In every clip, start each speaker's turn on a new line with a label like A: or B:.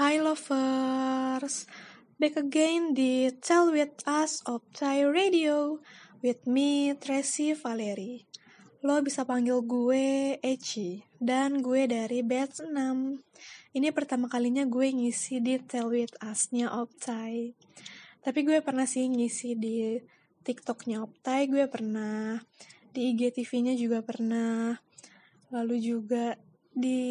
A: Hi lovers, back again di Tell With Us of Thai Radio with me Tracy Valeri. Lo bisa panggil gue Eci dan gue dari batch 6. Ini pertama kalinya gue ngisi di Tell With Us-nya Optai. Tapi gue pernah sih ngisi di TikTok-nya Optai, gue pernah di IGTV-nya juga pernah. Lalu juga di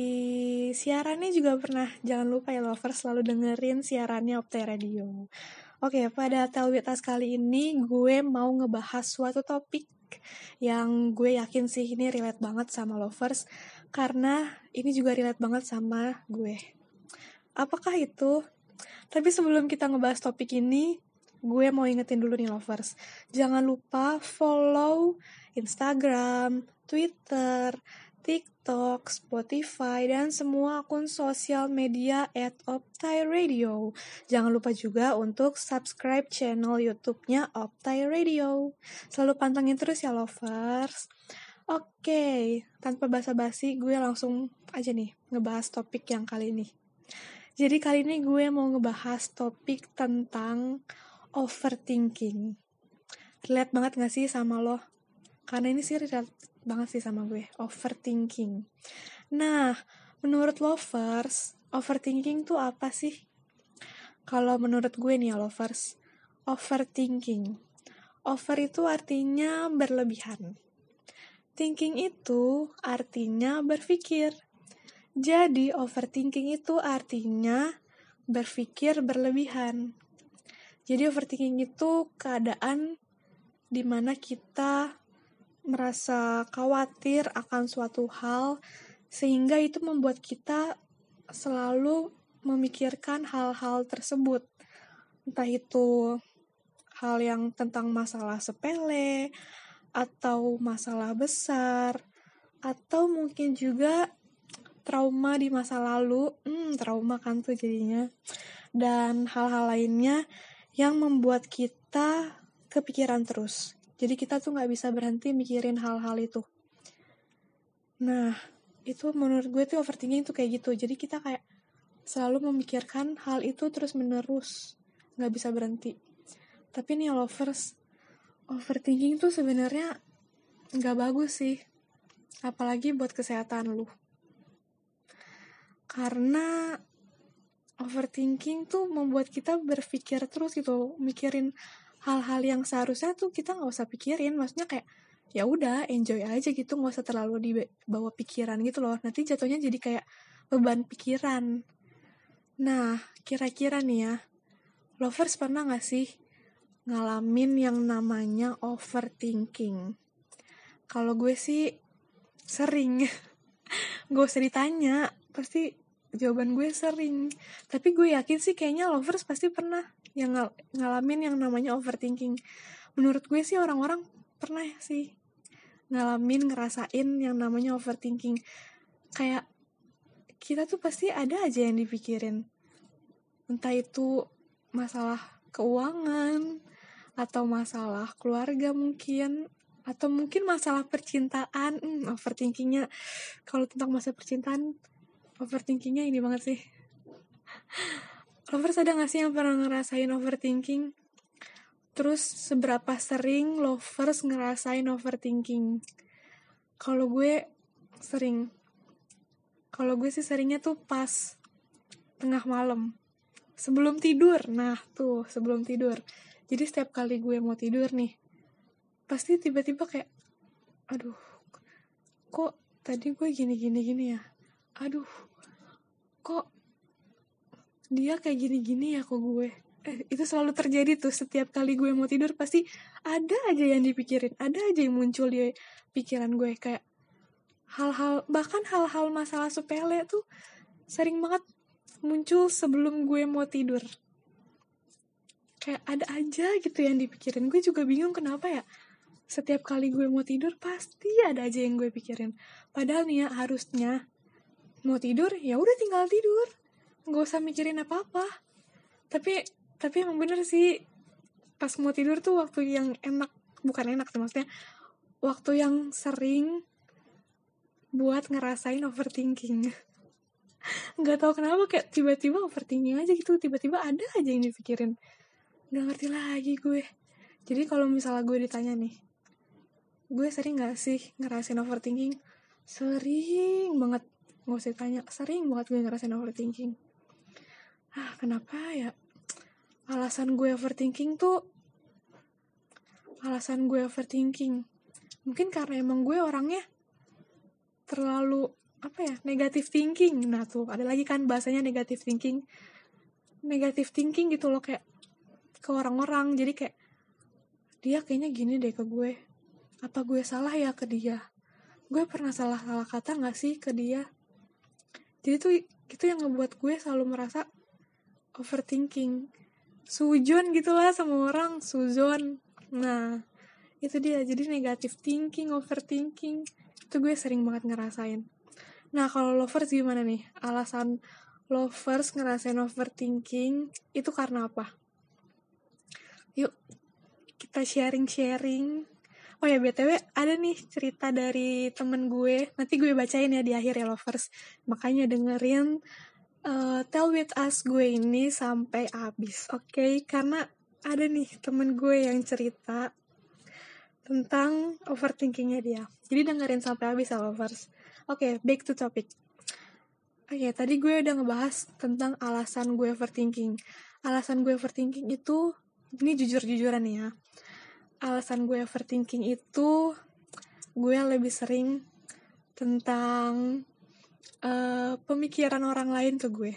A: siarannya juga pernah jangan lupa ya lovers selalu dengerin siarannya Optai Radio. Oke pada Us kali ini gue mau ngebahas suatu topik yang gue yakin sih ini relate banget sama lovers karena ini juga relate banget sama gue. Apakah itu? Tapi sebelum kita ngebahas topik ini gue mau ingetin dulu nih lovers. Jangan lupa follow Instagram, Twitter, TikTok, Spotify, dan semua akun sosial media at Optai Radio. Jangan lupa juga untuk subscribe channel YouTube-nya Optai Radio. Selalu pantengin terus ya lovers. Oke, tanpa basa-basi gue langsung aja nih ngebahas topik yang kali ini. Jadi kali ini gue mau ngebahas topik tentang overthinking. Relate banget gak sih sama lo? Karena ini sih banget sih sama gue, overthinking. Nah, menurut lovers, overthinking tuh apa sih? Kalau menurut gue nih ya lovers, overthinking. Over itu artinya berlebihan. Thinking itu artinya berpikir. Jadi overthinking itu artinya berpikir berlebihan. Jadi overthinking itu keadaan di mana kita merasa khawatir akan suatu hal sehingga itu membuat kita selalu memikirkan hal-hal tersebut. Entah itu hal yang tentang masalah sepele atau masalah besar atau mungkin juga trauma di masa lalu. Hmm trauma kan tuh jadinya. Dan hal-hal lainnya yang membuat kita kepikiran terus jadi kita tuh nggak bisa berhenti mikirin hal-hal itu. Nah, itu menurut gue tuh overthinking tuh kayak gitu. Jadi kita kayak selalu memikirkan hal itu terus menerus, nggak bisa berhenti. Tapi nih lovers, overthinking tuh sebenarnya nggak bagus sih. Apalagi buat kesehatan lu. Karena overthinking tuh membuat kita berpikir terus gitu, mikirin hal-hal yang seharusnya tuh kita nggak usah pikirin. Maksudnya kayak ya udah enjoy aja gitu nggak usah terlalu dibawa pikiran gitu loh. Nanti jatuhnya jadi kayak beban pikiran. Nah kira-kira nih ya lovers pernah nggak sih ngalamin yang namanya overthinking? Kalau gue sih sering. Gue usah ditanya pasti jawaban gue sering. Tapi gue yakin sih kayaknya lovers pasti pernah yang ngal ngalamin yang namanya overthinking. Menurut gue sih orang-orang pernah sih ngalamin ngerasain yang namanya overthinking. Kayak kita tuh pasti ada aja yang dipikirin. Entah itu masalah keuangan atau masalah keluarga mungkin atau mungkin masalah percintaan. Hmm, overthinkingnya kalau tentang masa percintaan overthinkingnya ini banget sih lovers ada gak sih yang pernah ngerasain overthinking? Terus seberapa sering lovers ngerasain overthinking? Kalau gue sering. Kalau gue sih seringnya tuh pas tengah malam. Sebelum tidur. Nah tuh sebelum tidur. Jadi setiap kali gue mau tidur nih pasti tiba-tiba kayak aduh kok tadi gue gini gini gini ya? Aduh kok dia kayak gini-gini ya kok gue. Eh, itu selalu terjadi tuh. Setiap kali gue mau tidur pasti ada aja yang dipikirin. Ada aja yang muncul di pikiran gue. Kayak hal-hal bahkan hal-hal masalah sepele tuh sering banget muncul sebelum gue mau tidur. Kayak ada aja gitu yang dipikirin. Gue juga bingung kenapa ya. Setiap kali gue mau tidur pasti ada aja yang gue pikirin. Padahal nih ya harusnya mau tidur ya udah tinggal tidur nggak usah mikirin apa apa tapi tapi emang bener sih pas mau tidur tuh waktu yang enak bukan enak sih maksudnya waktu yang sering buat ngerasain overthinking. Nggak tahu kenapa kayak tiba-tiba overthinking aja gitu tiba-tiba ada aja yang dipikirin. Nggak ngerti lagi gue. Jadi kalau misalnya gue ditanya nih gue sering gak sih ngerasain overthinking? Sering banget. Nggak usah tanya sering banget gue ngerasain overthinking ah kenapa ya? Alasan gue overthinking tuh alasan gue overthinking. Mungkin karena emang gue orangnya terlalu apa ya negatif thinking. Nah tuh ada lagi kan bahasanya negatif thinking. Negatif thinking gitu loh kayak ke orang-orang. Jadi kayak dia kayaknya gini deh ke gue. Apa gue salah ya ke dia? Gue pernah salah salah kata nggak sih ke dia? Jadi tuh itu yang ngebuat gue selalu merasa overthinking sujon gitulah sama orang suzon nah itu dia jadi negatif thinking overthinking itu gue sering banget ngerasain Nah, kalau lovers gimana nih? Alasan lovers ngerasain overthinking itu karena apa? Yuk, kita sharing-sharing. Oh ya, BTW ada nih cerita dari temen gue. Nanti gue bacain ya di akhir ya lovers. Makanya dengerin uh, Tell With Us gue ini sampai habis. Oke, okay? karena ada nih temen gue yang cerita tentang overthinkingnya dia. Jadi dengerin sampai habis ya lovers. Oke, okay, back to topic. Oke, okay, tadi gue udah ngebahas tentang alasan gue overthinking. Alasan gue overthinking itu, ini jujur-jujuran ya. Alasan gue overthinking itu, gue lebih sering tentang uh, pemikiran orang lain ke gue.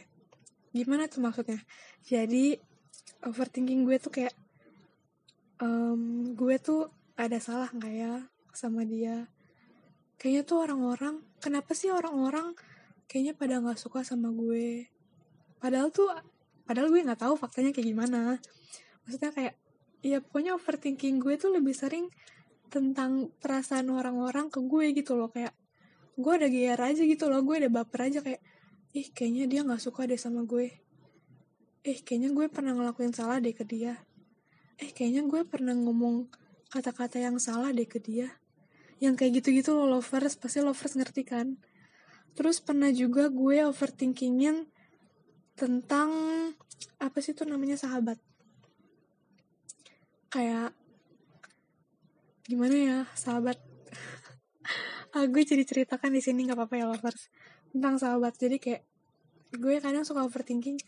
A: Gimana tuh maksudnya? Jadi, overthinking gue tuh kayak, um, gue tuh ada salah nggak ya sama dia? kayaknya tuh orang-orang kenapa sih orang-orang kayaknya pada nggak suka sama gue padahal tuh padahal gue nggak tahu faktanya kayak gimana maksudnya kayak ya pokoknya overthinking gue tuh lebih sering tentang perasaan orang-orang ke gue gitu loh kayak gue ada gear aja gitu loh gue ada baper aja kayak ih kayaknya dia nggak suka deh sama gue. Eh kayaknya gue pernah ngelakuin salah deh ke dia. Eh kayaknya gue pernah ngomong kata-kata yang salah deh ke dia. Yang kayak gitu-gitu loh lovers pasti lovers ngerti kan? Terus pernah juga gue overthinkingin tentang apa sih tuh namanya sahabat. Kayak gimana ya sahabat ah, gue jadi ceritakan di sini nggak apa-apa ya lovers tentang sahabat. Jadi kayak gue kadang suka overthinking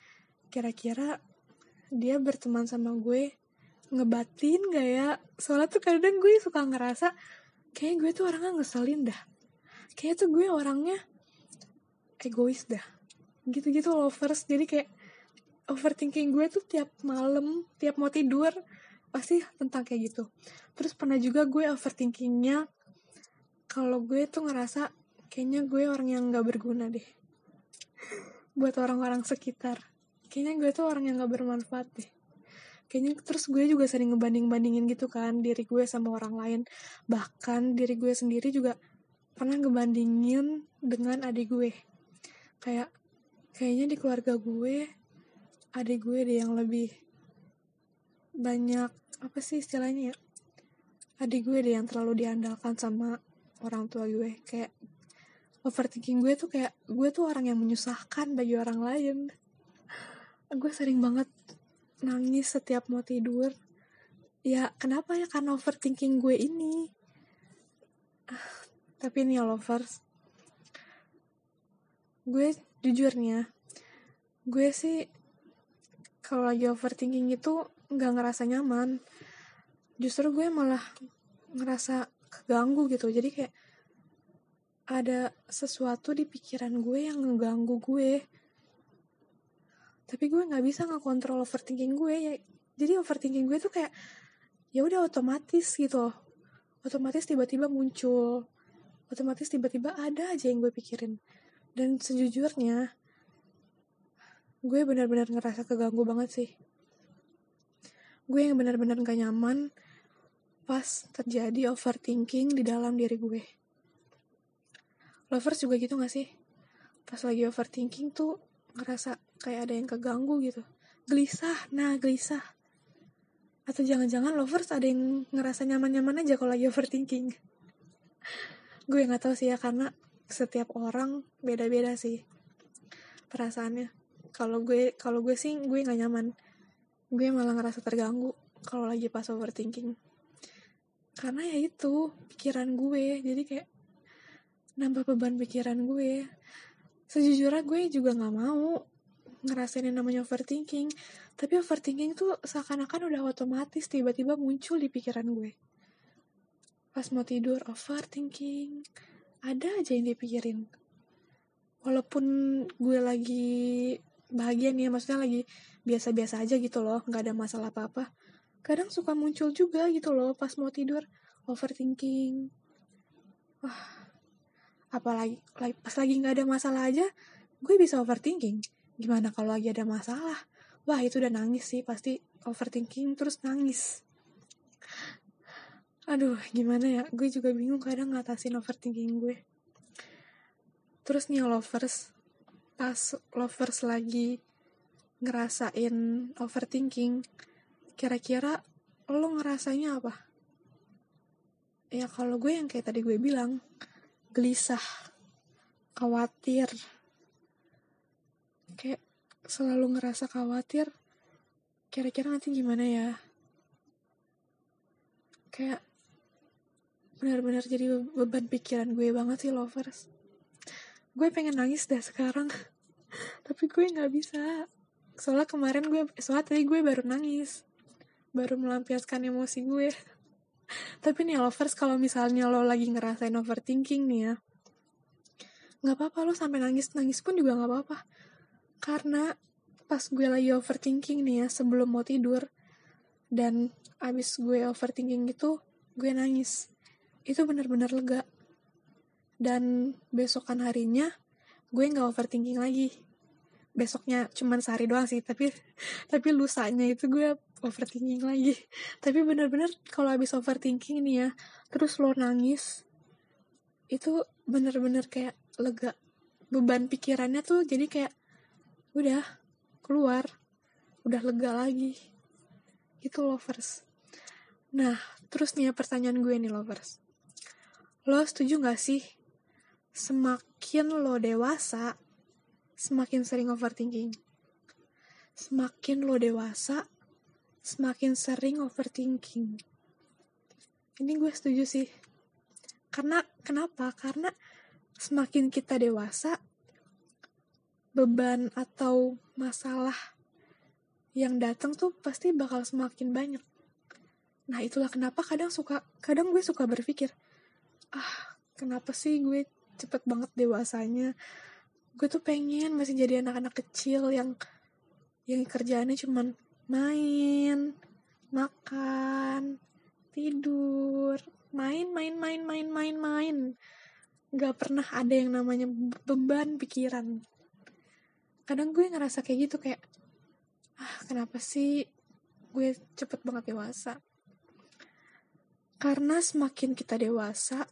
A: kira-kira dia berteman sama gue ngebatin gak ya? Soalnya tuh kadang gue suka ngerasa kayak gue tuh orangnya ngeselin dah. Kayak tuh gue orangnya egois dah. Gitu-gitu lovers. Jadi kayak overthinking gue tuh tiap malam tiap mau tidur pasti tentang kayak gitu. Terus pernah juga gue overthinkingnya kalau gue tuh ngerasa kayaknya gue orang yang nggak berguna deh. Buat orang-orang sekitar. Kayaknya gue tuh orang yang nggak bermanfaat deh. Kayaknya terus gue juga sering ngebanding-bandingin gitu kan diri gue sama orang lain. Bahkan diri gue sendiri juga pernah ngebandingin dengan adik gue. Kayak kayaknya di keluarga gue adik gue deh yang lebih banyak apa sih istilahnya ya? Adik gue deh yang terlalu diandalkan sama orang tua gue kayak overthinking gue tuh kayak gue tuh orang yang menyusahkan bagi orang lain. Gue sering banget nangis setiap mau tidur. Ya kenapa ya karena overthinking gue ini? Tapi ini ya lovers. Gue jujurnya gue sih kalau lagi overthinking itu nggak ngerasa nyaman. Justru gue malah ngerasa keganggu gitu. Jadi kayak ada sesuatu di pikiran gue yang ngeganggu gue. Tapi gue nggak bisa ngekontrol overthinking gue ya. Jadi overthinking gue tuh kayak ya udah otomatis gitu. Otomatis tiba-tiba muncul. Otomatis tiba-tiba ada aja yang gue pikirin. Dan sejujurnya gue benar-benar ngerasa keganggu banget sih. Gue yang benar-benar gak nyaman pas terjadi overthinking di dalam diri gue. Lovers juga gitu gak sih? Pas lagi overthinking tuh ngerasa kayak ada yang keganggu gitu. Gelisah nah gelisah. Atau jangan-jangan lovers ada yang ngerasa nyaman-nyaman aja kalau lagi overthinking. Gue nggak tahu sih ya karena setiap orang beda-beda sih perasaannya. Kalau gue kalau gue sih gue nggak nyaman. Gue malah ngerasa terganggu kalau lagi pas overthinking karena ya itu pikiran gue. Jadi kayak nambah beban pikiran gue. Sejujurnya gue juga nggak mau ngerasain yang namanya overthinking. Tapi overthinking tuh seakan-akan udah otomatis tiba-tiba muncul di pikiran gue. Pas mau tidur overthinking. Ada aja yang dipikirin. Walaupun gue lagi bahagia nih maksudnya lagi biasa-biasa aja gitu loh nggak ada masalah apa-apa kadang suka muncul juga gitu loh pas mau tidur overthinking. Wah apalagi pas lagi nggak ada masalah aja gue bisa overthinking. Gimana kalau lagi ada masalah? Wah itu udah nangis sih pasti overthinking terus nangis. Aduh gimana ya gue juga bingung kadang ngatasin overthinking gue. Terus nih lovers pas lovers lagi ngerasain overthinking kira-kira lo ngerasanya apa? Ya kalau gue yang kayak tadi gue bilang gelisah khawatir. Kayak selalu ngerasa khawatir kira-kira nanti gimana ya? Kayak benar-benar jadi beban pikiran gue banget sih lovers. Gue pengen nangis dah sekarang tapi gue nggak bisa. Soalnya kemarin gue soalnya tadi gue baru nangis baru melampiaskan emosi gue. Tapi nih lovers kalau misalnya lo lagi ngerasain overthinking nih ya nggak apa-apa lo sampai nangis nangis pun juga nggak apa-apa. Karena pas gue lagi overthinking nih ya sebelum mau tidur dan abis gue overthinking itu gue nangis. Itu bener-bener lega. Dan besokan harinya gue nggak overthinking lagi. Besoknya cuman sehari doang sih tapi tapi lusanya itu gue overthinking lagi. Tapi bener-bener kalau habis overthinking nih ya terus lo nangis itu bener-bener kayak lega. Beban pikirannya tuh jadi kayak udah keluar. Udah lega lagi. Itu lovers. Nah terus nih ya pertanyaan gue nih lovers. Lo setuju gak sih semakin lo dewasa, semakin sering overthinking. Semakin lo dewasa, semakin sering overthinking. Ini gue setuju sih. Karena kenapa? Karena semakin kita dewasa, beban atau masalah yang datang tuh pasti bakal semakin banyak. Nah itulah kenapa kadang suka, kadang gue suka berpikir, ah kenapa sih gue cepet banget dewasanya gue tuh pengen masih jadi anak-anak kecil yang yang kerjaannya cuman main makan tidur main main main main main main. Nggak pernah ada yang namanya beban pikiran. Kadang gue ngerasa kayak gitu kayak ah kenapa sih gue cepet banget dewasa? Karena semakin kita dewasa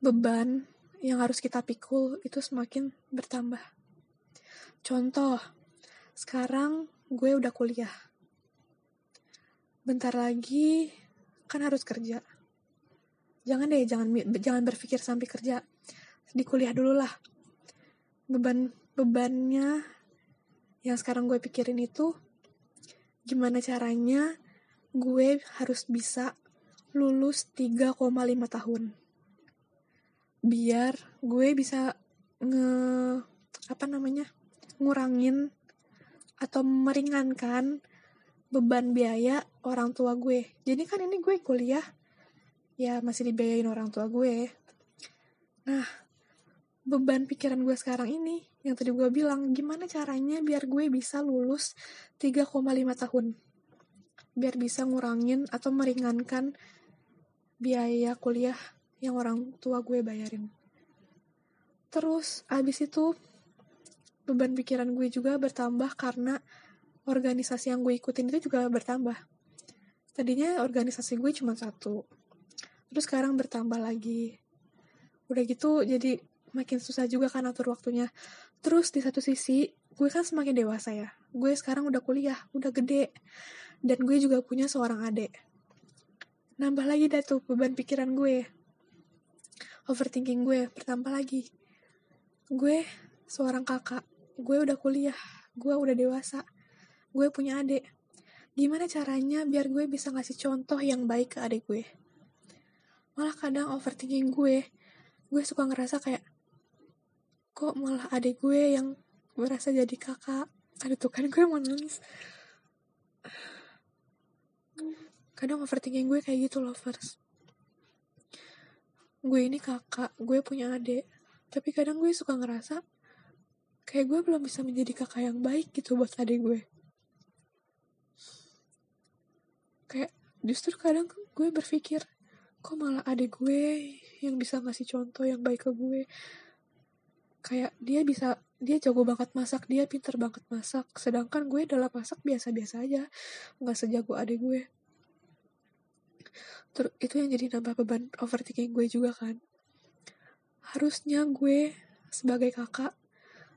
A: beban yang harus kita pikul itu semakin bertambah. Contoh, sekarang gue udah kuliah. Bentar lagi kan harus kerja. Jangan deh, jangan jangan berpikir sampai kerja. Di kuliah dulu lah. Beban bebannya yang sekarang gue pikirin itu gimana caranya gue harus bisa lulus 3,5 tahun biar gue bisa nge apa namanya ngurangin atau meringankan beban biaya orang tua gue. Jadi kan ini gue kuliah ya masih dibiayain orang tua gue. Nah beban pikiran gue sekarang ini yang tadi gue bilang gimana caranya biar gue bisa lulus 3,5 tahun? Biar bisa ngurangin atau meringankan biaya kuliah yang orang tua gue bayarin. Terus abis itu beban pikiran gue juga bertambah karena organisasi yang gue ikutin itu juga bertambah. Tadinya organisasi gue cuma satu, terus sekarang bertambah lagi. Udah gitu jadi makin susah juga kan atur waktunya. Terus di satu sisi gue kan semakin dewasa ya. Gue sekarang udah kuliah, udah gede. Dan gue juga punya seorang adik. Nambah lagi dah tuh beban pikiran gue overthinking gue bertambah lagi gue seorang kakak gue udah kuliah gue udah dewasa gue punya adik. Gimana caranya biar gue bisa ngasih contoh yang baik ke adik gue? Malah kadang overthinking gue. Gue suka ngerasa kayak kok malah adik gue yang merasa jadi kakak? Aduh tuh kan gue mau nangis. Kadang overthinking gue kayak gitu lovers gue ini kakak gue punya adik. Tapi kadang gue suka ngerasa kayak gue belum bisa menjadi kakak yang baik gitu buat adik gue. Kayak justru kadang gue berpikir kok malah adik gue yang bisa ngasih contoh yang baik ke gue? Kayak dia bisa dia jago banget masak dia pinter banget masak sedangkan gue dalam masak biasa-biasa aja nggak sejago adik gue. Ter itu yang jadi nambah beban overthinking gue juga kan. Harusnya gue sebagai kakak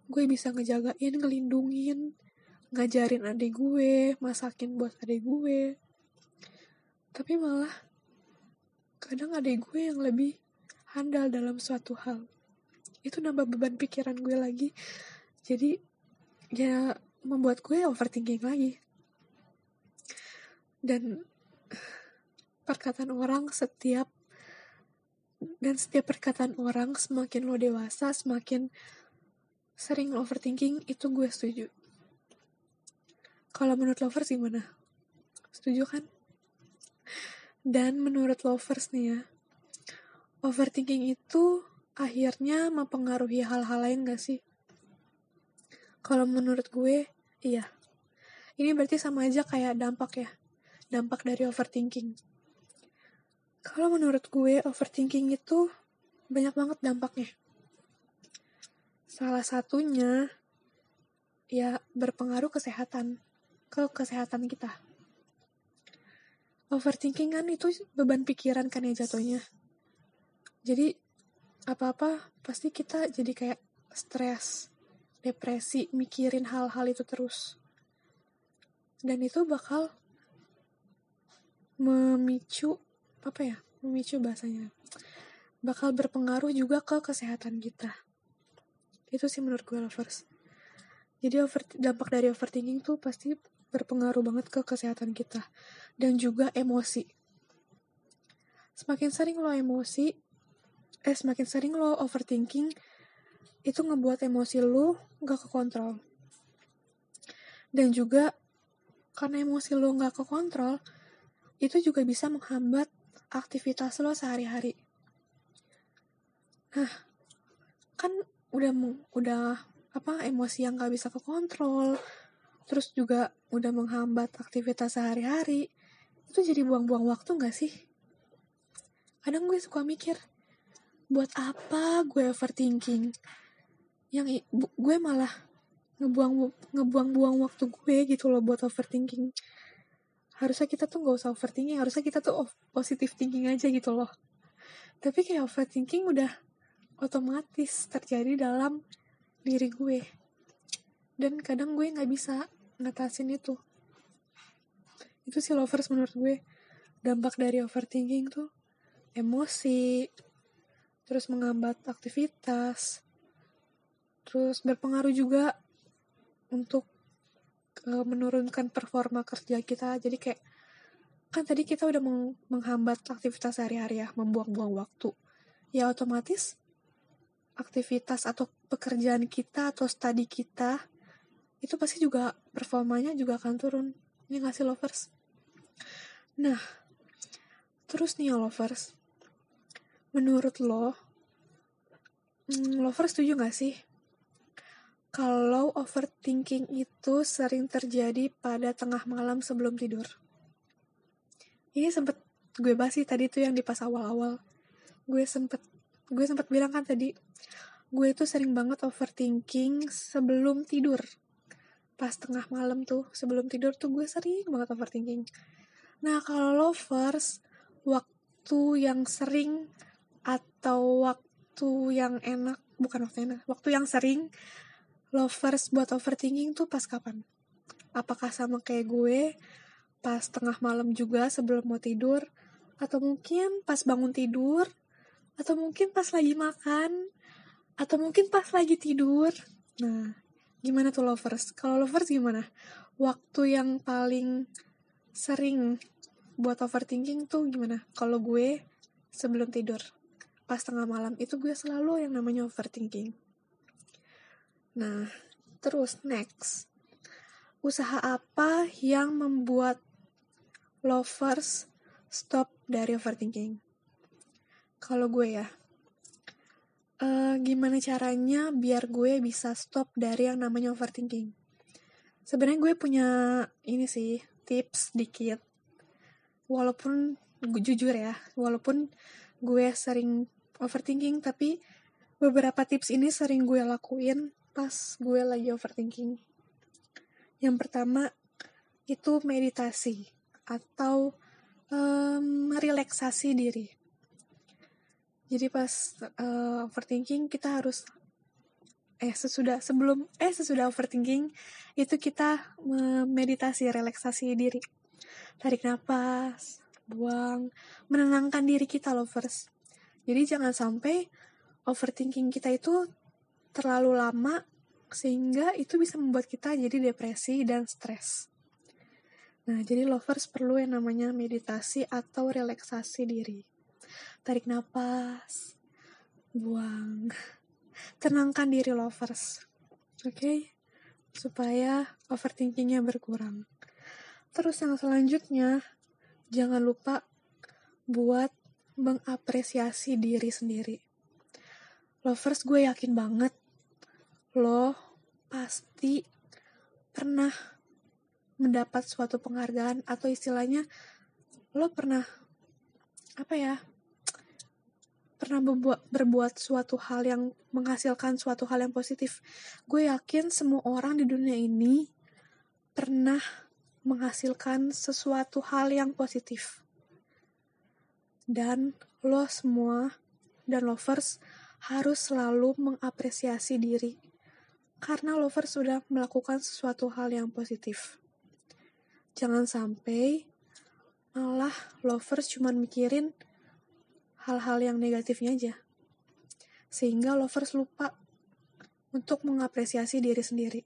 A: gue bisa ngejagain ngelindungin ngajarin adik gue masakin buat adik gue. Tapi malah kadang adik gue yang lebih handal dalam suatu hal. Itu nambah beban pikiran gue lagi. Jadi ya membuat gue overthinking lagi. Dan perkataan orang setiap dan setiap perkataan orang semakin lo dewasa semakin sering overthinking itu gue setuju. Kalau menurut lovers gimana? Setuju kan? Dan menurut lovers nih ya overthinking itu akhirnya mempengaruhi hal-hal lain gak sih? Kalau menurut gue iya. Ini berarti sama aja kayak dampak ya dampak dari overthinking. Kalau menurut gue, overthinking itu banyak banget dampaknya. Salah satunya ya berpengaruh kesehatan ke kesehatan kita. Overthinking kan itu beban pikiran kan ya jatuhnya. Jadi apa-apa pasti kita jadi kayak stres, depresi, mikirin hal-hal itu terus. Dan itu bakal memicu apa ya memicu bahasanya bakal berpengaruh juga ke kesehatan kita itu sih menurut gue lovers. Jadi over, dampak dari overthinking tuh pasti berpengaruh banget ke kesehatan kita. Dan juga emosi. Semakin sering lo emosi eh semakin sering lo overthinking itu ngebuat emosi lo gak kekontrol. Dan juga karena emosi lo gak kekontrol itu juga bisa menghambat aktivitas lo sehari-hari. Nah, kan udah udah apa emosi yang gak bisa kekontrol, terus juga udah menghambat aktivitas sehari-hari, itu jadi buang-buang waktu gak sih? Kadang gue suka mikir, buat apa gue overthinking? Yang gue malah ngebuang ngebuang-buang waktu gue gitu loh buat overthinking harusnya kita tuh gak usah overthinking harusnya kita tuh positive thinking aja gitu loh tapi kayak overthinking udah otomatis terjadi dalam diri gue. Dan kadang gue nggak bisa ngatasin itu. Itu sih lovers menurut gue. Dampak dari overthinking tuh emosi terus menghambat aktivitas terus berpengaruh juga untuk uh, menurunkan performa kerja kita. Jadi kayak kan tadi kita udah meng menghambat aktivitas sehari-hari ya membuang-buang waktu. Ya otomatis aktivitas atau pekerjaan kita atau studi kita itu pasti juga performanya juga akan turun ini ngasih lovers nah terus nih ya lovers menurut lo hmm, lovers setuju gak sih kalau overthinking itu sering terjadi pada tengah malam sebelum tidur. Ini sempet gue bahas sih tadi tuh yang di pas awal-awal. Gue sempet gue sempet bilang kan tadi gue itu sering banget overthinking sebelum tidur. Pas tengah malam tuh sebelum tidur tuh gue sering banget overthinking. Nah kalau lovers waktu yang sering atau waktu yang enak bukan waktu enak waktu yang sering lovers buat overthinking tuh pas kapan? Apakah sama kayak gue pas tengah malam juga sebelum mau tidur? Atau mungkin pas bangun tidur? Atau mungkin pas lagi makan? atau mungkin pas lagi tidur. Nah gimana tuh lovers? Kalau lovers gimana? Waktu yang paling sering buat overthinking tuh gimana? Kalau gue sebelum tidur pas tengah malam itu gue selalu yang namanya overthinking. Nah terus next. Usaha apa yang membuat lovers stop dari overthinking kalau gue ya uh, gimana caranya biar gue bisa stop dari yang namanya overthinking? Sebenarnya gue punya ini sih tips dikit. Walaupun jujur ya walaupun gue sering overthinking tapi beberapa tips ini sering gue lakuin pas gue lagi overthinking. Yang pertama itu meditasi atau um, relaksasi diri jadi pas uh, overthinking kita harus eh sesudah sebelum eh sesudah overthinking itu kita meditasi relaksasi diri tarik nafas, buang, menenangkan diri kita lovers. Jadi jangan sampai overthinking kita itu terlalu lama sehingga itu bisa membuat kita jadi depresi dan stres. Nah, jadi lovers perlu yang namanya meditasi atau relaksasi diri. Tarik nafas, buang, tenangkan diri lovers. Oke? Okay? Supaya overthinkingnya berkurang. Terus yang selanjutnya, jangan lupa buat mengapresiasi diri sendiri. Lovers gue yakin banget, lo pasti pernah mendapat suatu penghargaan atau istilahnya lo pernah apa ya pernah berbuat, berbuat suatu hal yang menghasilkan suatu hal yang positif. Gue yakin semua orang di dunia ini pernah menghasilkan sesuatu hal yang positif. Dan lo semua dan lovers harus selalu mengapresiasi diri karena lovers sudah melakukan sesuatu hal yang positif. Jangan sampai malah lovers cuma mikirin hal-hal yang negatifnya aja. Sehingga lovers lupa untuk mengapresiasi diri sendiri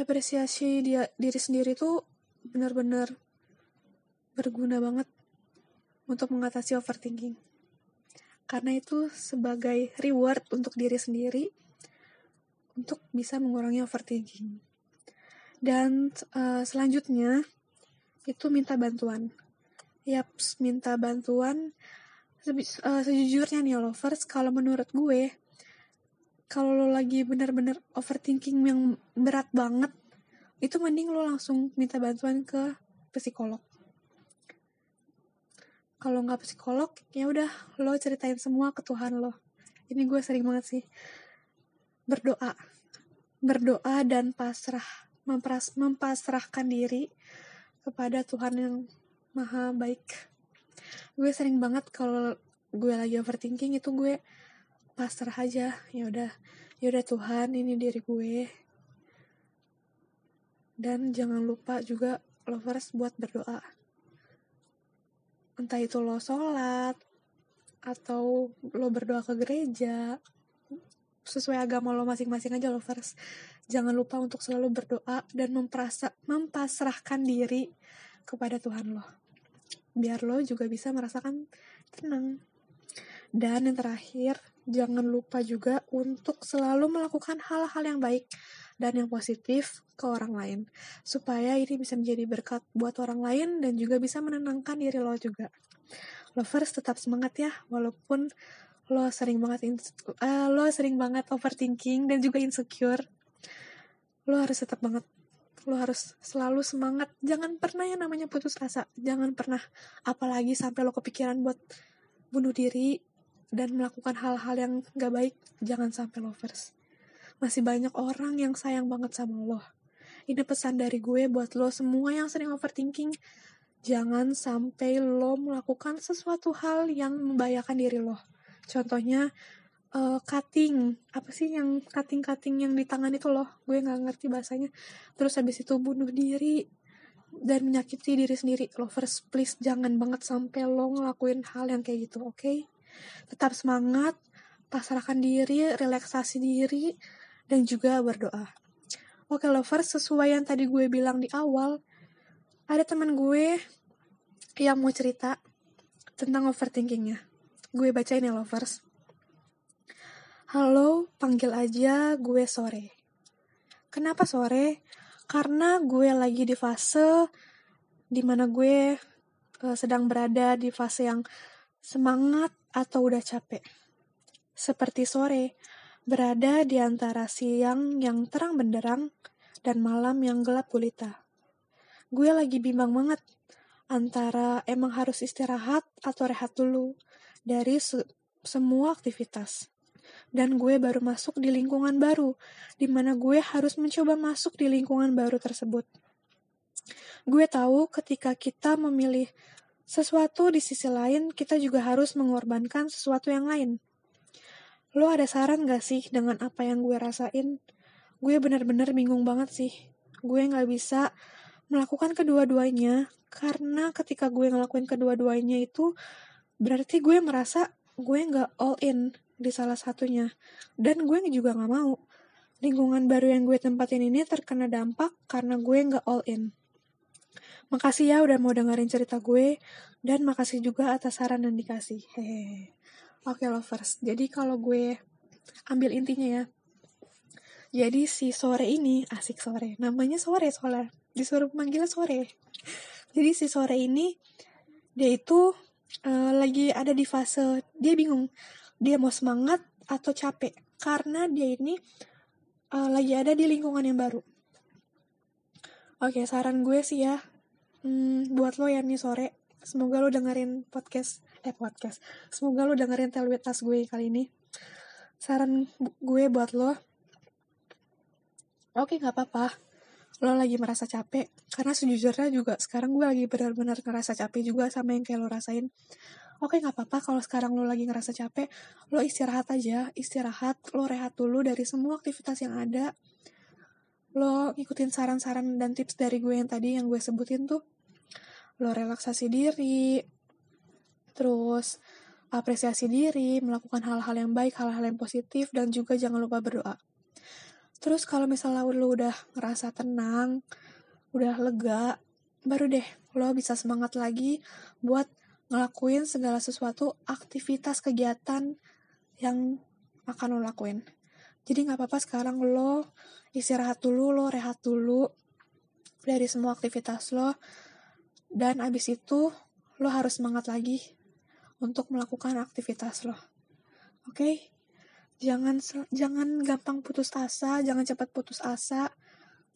A: apresiasi dia diri sendiri tuh benar-benar berguna banget untuk mengatasi overthinking. Karena itu sebagai reward untuk diri sendiri untuk bisa mengurangi overthinking. Dan uh, selanjutnya itu minta bantuan. Yap, minta bantuan. Uh, sejujurnya nih lovers, kalau menurut gue, kalau lo lagi bener-bener overthinking yang berat banget itu mending lo langsung minta bantuan ke psikolog. Kalau nggak psikolog ya udah lo ceritain semua ke Tuhan lo. Ini gue sering banget sih berdoa. Berdoa dan pasrah mempras mempasrahkan diri kepada Tuhan yang maha baik gue sering banget kalau gue lagi overthinking itu gue pasrah aja. Ya udah ya udah Tuhan ini diri gue. Dan jangan lupa juga lovers buat berdoa. Entah itu lo sholat atau lo berdoa ke gereja. Sesuai agama lo masing-masing aja lovers. Jangan lupa untuk selalu berdoa dan memperasa, mempasrahkan diri kepada Tuhan lo biar lo juga bisa merasakan tenang. Dan yang terakhir jangan lupa juga untuk selalu melakukan hal-hal yang baik dan yang positif ke orang lain. Supaya ini bisa menjadi berkat buat orang lain dan juga bisa menenangkan diri lo juga. Lovers tetap semangat ya walaupun lo sering banget uh, lo sering banget overthinking dan juga insecure. Lo harus tetap banget lo harus selalu semangat jangan pernah yang namanya putus asa jangan pernah apalagi sampai lo kepikiran buat bunuh diri dan melakukan hal-hal yang gak baik, jangan sampai lovers. Masih banyak orang yang sayang banget sama lo. Ini pesan dari gue buat lo semua yang sering overthinking. Jangan sampai lo melakukan sesuatu hal yang membahayakan diri lo. Contohnya, uh, cutting. Apa sih yang cutting-cutting yang di tangan itu loh? Gue gak ngerti bahasanya. Terus habis itu bunuh diri dan menyakiti diri sendiri. Lovers, please jangan banget sampai lo ngelakuin hal yang kayak gitu, oke? Okay? tetap semangat pasrahkan diri, relaksasi diri, dan juga berdoa. Oke lovers, sesuai yang tadi gue bilang di awal, ada teman gue yang mau cerita tentang overthinkingnya. Gue bacain ya lovers. Halo, panggil aja gue sore. Kenapa sore? Karena gue lagi di fase di mana gue uh, sedang berada di fase yang semangat atau udah capek. Seperti sore, berada di antara siang yang terang benderang dan malam yang gelap gulita. Gue lagi bimbang banget antara emang harus istirahat atau rehat dulu dari se semua aktivitas dan gue baru masuk di lingkungan baru, di mana gue harus mencoba masuk di lingkungan baru tersebut. Gue tahu ketika kita memilih sesuatu di sisi lain, kita juga harus mengorbankan sesuatu yang lain. Lo ada saran gak sih dengan apa yang gue rasain? Gue bener-bener bingung banget sih. Gue gak bisa melakukan kedua-duanya, karena ketika gue ngelakuin kedua-duanya itu, berarti gue merasa gue gak all in di salah satunya. Dan gue juga gak mau. Lingkungan baru yang gue tempatin ini terkena dampak karena gue gak all in. Makasih ya udah mau dengerin cerita gue. Dan makasih juga atas saran yang dikasih. Hehehe. Oke okay, lovers, jadi kalau gue ambil intinya ya. Jadi si sore ini, asik sore, namanya sore soalnya. Disuruh manggil sore. Jadi si sore ini, dia itu uh, lagi ada di fase, dia bingung dia mau semangat atau capek karena dia ini uh, lagi ada di lingkungan yang baru. Oke, saran gue sih ya, hmm, buat lo yang nih sore, semoga lo dengerin podcast, eh podcast, semoga lo dengerin telwitas gue kali ini. Saran gue buat lo, oke nggak apa-apa, lo lagi merasa capek, karena sejujurnya juga sekarang gue lagi benar-benar ngerasa capek juga sama yang kayak lo rasain oke okay, nggak apa-apa. Kalau sekarang lo lagi ngerasa capek lo istirahat aja. Istirahat lo rehat dulu dari semua aktivitas yang ada. Lo ngikutin saran-saran dan tips dari gue yang tadi yang gue sebutin tuh lo relaksasi diri terus apresiasi diri melakukan hal-hal yang baik hal-hal yang positif dan juga jangan lupa berdoa. Terus kalau misalnya lo udah ngerasa tenang udah lega baru deh lo bisa semangat lagi buat ngelakuin segala sesuatu aktivitas kegiatan yang akan lo lakuin. Jadi nggak apa-apa sekarang lo istirahat dulu, lo rehat dulu dari semua aktivitas lo. Dan abis itu lo harus semangat lagi untuk melakukan aktivitas lo. Oke? Okay? Jangan jangan gampang putus asa, jangan cepat putus asa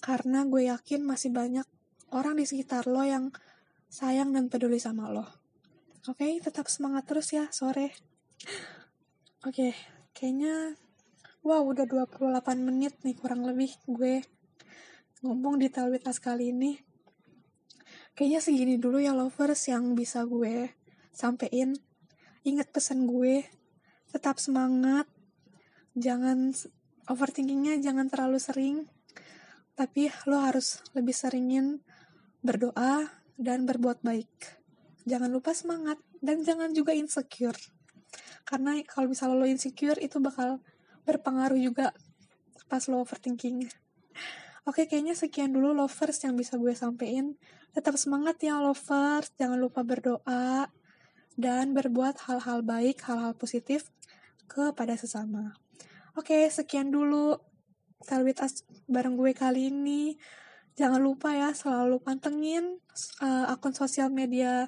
A: karena gue yakin masih banyak orang di sekitar lo yang sayang dan peduli sama lo. Oke, okay, tetap semangat terus ya sore. Oke, okay, kayaknya wow udah 28 menit nih kurang lebih gue ngomong di Telwitas kali ini. Kayaknya segini dulu ya lovers yang bisa gue sampein. Ingat pesan gue, tetap semangat. Jangan overthinkingnya jangan terlalu sering. Tapi lo harus lebih seringin berdoa dan berbuat baik jangan lupa semangat dan jangan juga insecure karena kalau misalnya lo insecure itu bakal berpengaruh juga pas lo overthinking Oke, kayaknya sekian dulu lovers yang bisa gue sampein. Tetap semangat ya lovers, jangan lupa berdoa dan berbuat hal-hal baik, hal-hal positif kepada sesama. Oke, sekian dulu Talwit As bareng gue kali ini. Jangan lupa ya selalu pantengin uh, akun sosial media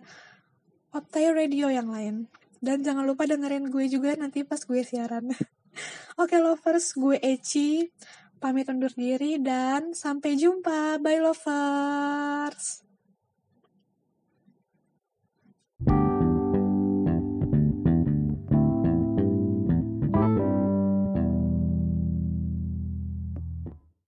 A: Optai Radio yang lain. Dan jangan lupa dengerin gue juga nanti pas gue siaran. Oke okay, lovers, gue Eci. Pamit undur diri dan sampai jumpa. Bye lovers.